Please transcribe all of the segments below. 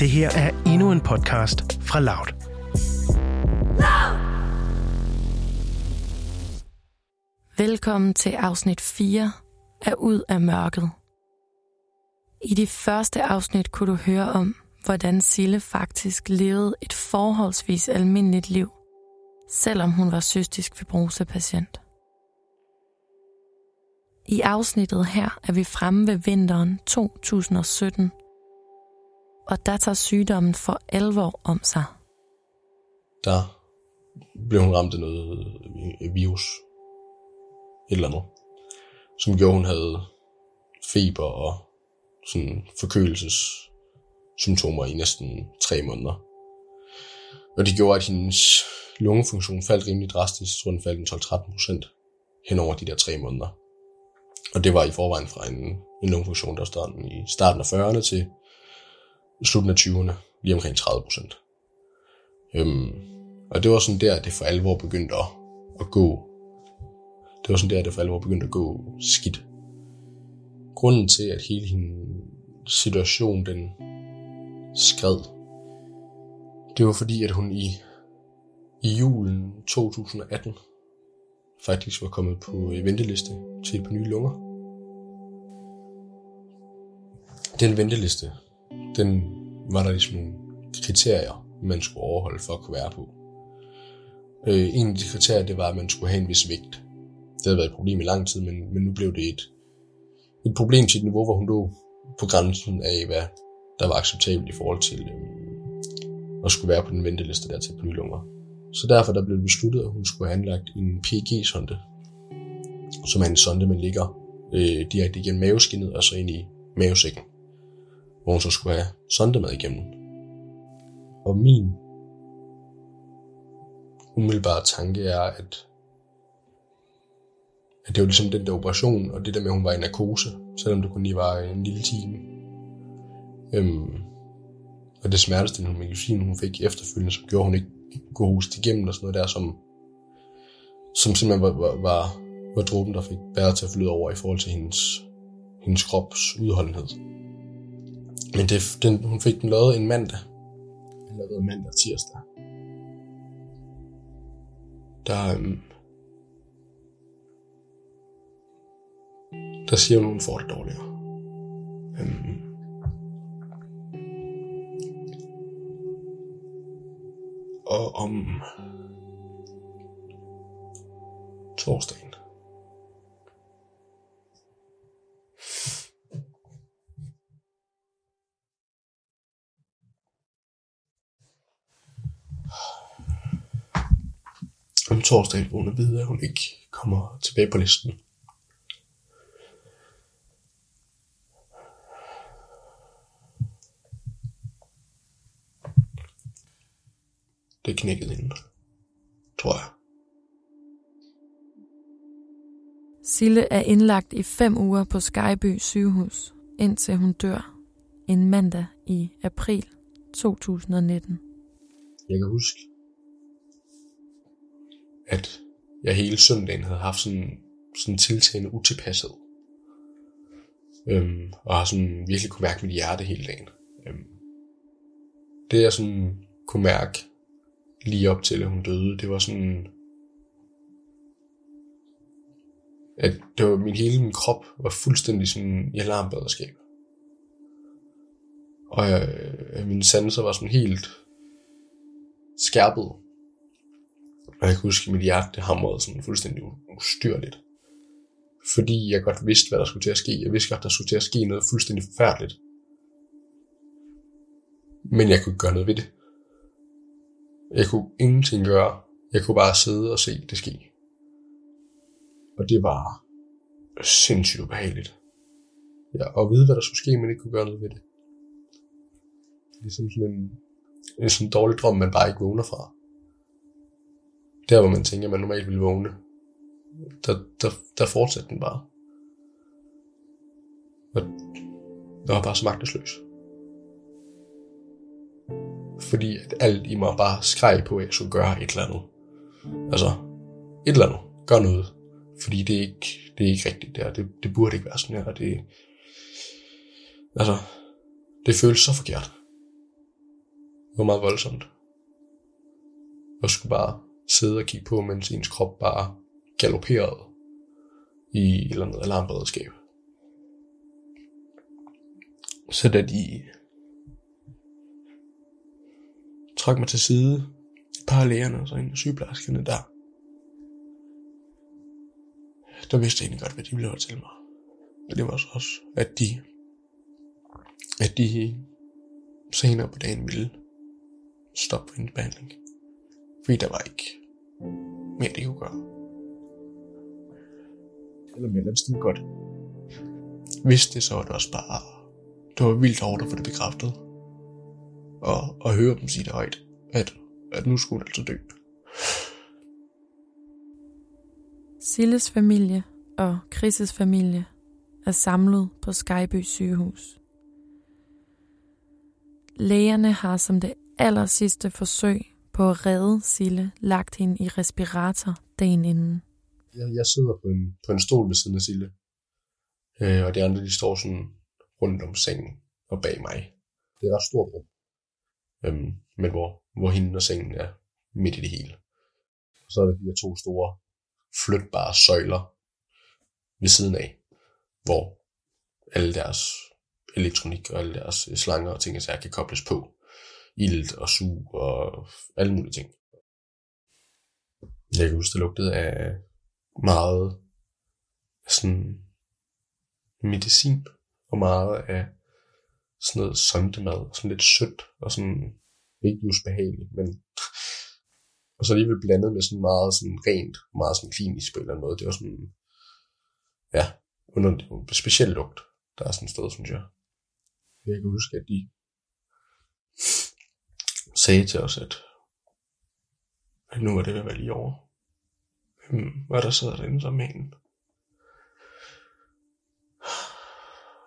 Det her er endnu en podcast fra Loud. Velkommen til afsnit 4 af Ud af mørket. I de første afsnit kunne du høre om, hvordan Sille faktisk levede et forholdsvis almindeligt liv, selvom hun var cystisk fibrosepatient. I afsnittet her er vi fremme ved vinteren 2017, og der tager sygdommen for alvor om sig. Der blev hun ramt af noget øh, virus, et eller andet, som gjorde, hun havde feber og sådan forkølelsessymptomer i næsten tre måneder. Og det gjorde, at hendes lungefunktion faldt rimelig drastisk. Jeg tror, den faldt 12-13 procent hen over de der tre måneder. Og det var i forvejen fra en, en lungefunktion, der stod i starten af 40'erne til slutningen af 20'erne, lige omkring 30 procent. Øhm, og det var sådan der, det for alvor begyndte at, at gå. Det var sådan der, det for alvor begyndte at gå skidt. Grunden til, at hele hendes situation, den skred, det var fordi, at hun i, i julen 2018 faktisk var kommet på øh, venteliste til et par nye lunger. Den venteliste, den var der ligesom nogle kriterier, man skulle overholde for at kunne være på. Øh, en af de kriterier, det var, at man skulle have en vis vægt. Det havde været et problem i lang tid, men, men nu blev det et, et problem til et niveau, hvor hun lå på grænsen af, hvad der var acceptabelt i forhold til øh, at skulle være på den venteliste der til blylunger. lunger. Så derfor der blev det besluttet, at hun skulle have anlagt en PEG-sonde, som er en sonde, man ligger øh, direkte igennem maveskinnet og så ind i mavesækken, hvor hun så skulle have sondemad igennem. Og min umiddelbare tanke er, at, at det var ligesom den der operation, og det der med, at hun var i narkose, selvom det kun lige var en lille time. Øhm, og det smertestillende medicin, hun fik efterfølgende, som gjorde, at hun ikke kunne hoste igennem og sådan noget der, som, som simpelthen var, var, var, var dråben, der fik bæret til at flyde over i forhold til hendes, hendes krops udholdenhed. Men det, den, hun fik den lavet en mandag. Den lavede mandag tirsdag. Der, øhm, der siger hun, at hun får det dårligere. Øhm, og om torsdagen. Om torsdagen får hun at vide, at hun ikke kommer tilbage på listen. Det knækkede hende, tror jeg. Sille er indlagt i fem uger på Skyby sygehus, indtil hun dør en mandag i april 2019. Jeg kan huske, at jeg hele søndagen havde haft sådan, sådan tiltagende utilpasset. Øhm, og har sådan virkelig kunne mærke mit hjerte hele dagen. Øhm, det jeg sådan kunne mærke lige op til, at hun døde, det var sådan, at det var min hele min krop var fuldstændig sådan i alarmberedskab. Og jeg, mine sanser var sådan helt skærpet. Og jeg kan huske, at mit hjerte det hamrede sådan fuldstændig ustyrligt. Fordi jeg godt vidste, hvad der skulle til at ske. Jeg vidste godt, der skulle til at ske noget fuldstændig forfærdeligt. Men jeg kunne ikke gøre noget ved det. Jeg kunne ingenting gøre. Jeg kunne bare sidde og se det ske. Og det var sindssygt ubehageligt. Ja, og vide, hvad der skulle ske, men ikke kunne gøre noget ved det. Det er ligesom sådan en, en sådan dårlig drøm, man bare ikke vågner fra. Der, hvor man tænker, at man normalt ville vågne, der, der, der fortsatte den bare. Og jeg var bare så magtesløs. Fordi at alt i mig bare skreg på, at jeg skulle gøre et eller andet. Altså, et eller andet. Gør noget. Fordi det er ikke, det er ikke rigtigt der. Det, det burde ikke være sådan her. Det, altså, det føles så forkert. Det var meget voldsomt. Jeg skulle bare sidde og kigge på, mens ens krop bare galopperede i et eller andet alarmberedskab. Så da de trak mig til side, et par af lægerne og så en af sygeplejerskerne der, der vidste jeg egentlig godt, hvad de ville til mig. Og det var så også, at de, at de senere på dagen ville stoppe hendes behandling. Fordi der var ikke mere, de kunne gøre. Eller mere eller godt. Hvis det så var det også bare, det var vildt hårdt at få det bekræftet. Og, og høre dem sige det højt, at, at nu skulle det altså dø. Silles familie og Chris' familie er samlet på Skyby sygehus. Lægerne har som det aller sidste forsøg på at redde Sille lagt hende i respirator dagen inden. Jeg, jeg sidder på en, på en stol ved siden af Sille, øh, og de andre de står sådan rundt om sengen og bag mig. Det er et ret stort rum, øhm, men hvor, hvor hende og sengen er midt i det hele. Og så er der de her to store flytbare søjler ved siden af, hvor alle deres elektronik og alle deres slanger og ting og sager kan kobles på. Ilt og sug og alle mulige ting. Jeg kan huske, det lugtede af meget sådan medicin og meget af sådan noget sondemad, sådan lidt sødt og sådan ikke just behageligt, men og så alligevel blandet med sådan meget sådan rent, meget sådan klinisk på en eller anden måde. Det var sådan, ja, under en speciel lugt, der er sådan et sted, synes jeg. Jeg kan huske, at de sagde til os, at, at nu var det ved at være lige over. Hvem var der sidder derinde som en?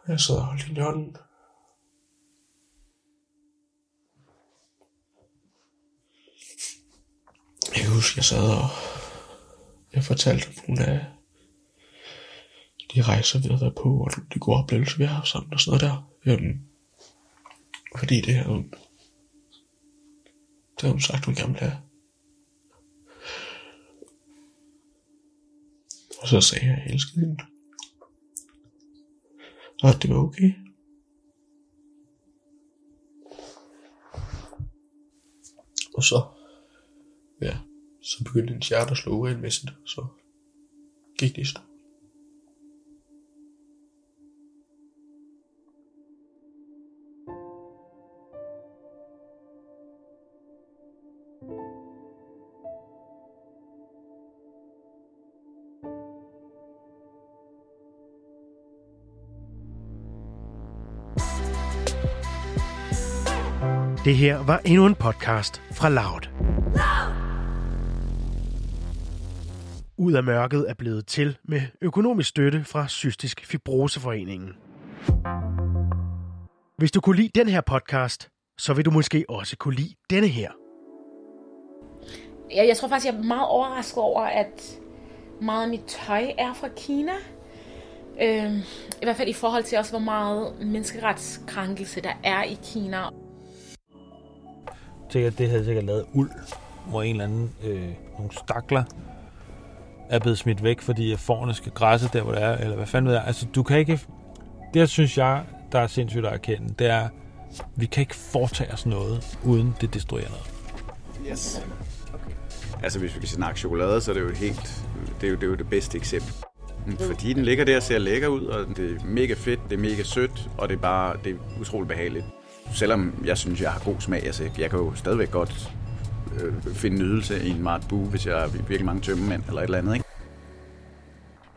Jeg sad og holder i hånden. Jeg kan huske, jeg sad og jeg fortalte om nogle af de rejser, vi havde været på, og de gode oplevelser, vi har haft sammen og sådan noget der. Øhm, fordi det her, det har hun sagt, hun gerne vil have. Og så sagde jeg, at jeg elskede hende. Og at det var okay. Og så, ja, så begyndte hendes hjerte at slå uregelmæssigt, så gik det i stå. Det her var endnu en podcast fra Loud. Ud af mørket er blevet til med økonomisk støtte fra Cystisk Fibroseforeningen. Hvis du kunne lide den her podcast, så vil du måske også kunne lide denne her. Jeg, jeg tror faktisk, jeg er meget overrasket over, at meget af mit tøj er fra Kina. Øh, I hvert fald i forhold til også, hvor meget menneskeretskrænkelse der er i Kina sikkert, det havde sikkert lavet uld, hvor en eller anden, øh, nogle stakler er blevet smidt væk, fordi forerne skal græsse der, hvor det er, eller hvad fanden ved jeg. Altså, du kan ikke... Det, synes jeg, der er sindssygt at erkende, det er, vi kan ikke foretage os noget, uden det destruerer noget. Yes. Okay. Altså, hvis vi kan snakke chokolade, så er det jo helt... Det er jo det, er jo det bedste eksempel. Mm. Fordi den ligger der og ser lækker ud, og det er mega fedt, det er mega sødt, og det er bare det er utroligt behageligt selvom jeg synes, jeg har god smag, altså, jeg kan jo stadigvæk godt øh, finde nydelse i en Mart hvis jeg har virkelig mange tømmemænd eller et eller andet. Ikke?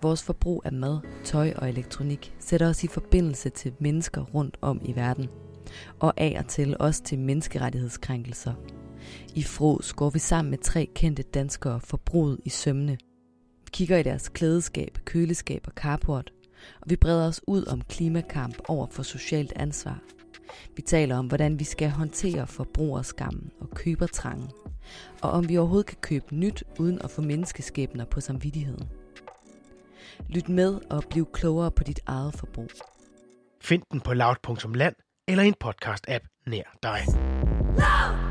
Vores forbrug af mad, tøj og elektronik sætter os i forbindelse til mennesker rundt om i verden. Og af og til også til menneskerettighedskrænkelser. I Fros går vi sammen med tre kendte danskere forbruget i sømne. Vi kigger i deres klædeskab, køleskab og carport, og vi breder os ud om klimakamp over for socialt ansvar – vi taler om, hvordan vi skal håndtere forbrugerskammen og købertrangen, og om vi overhovedet kan købe nyt uden at få menneskeskæbner på samvittigheden. Lyt med og bliv klogere på dit eget forbrug. Find den på loud.land eller en podcast-app nær dig. Love!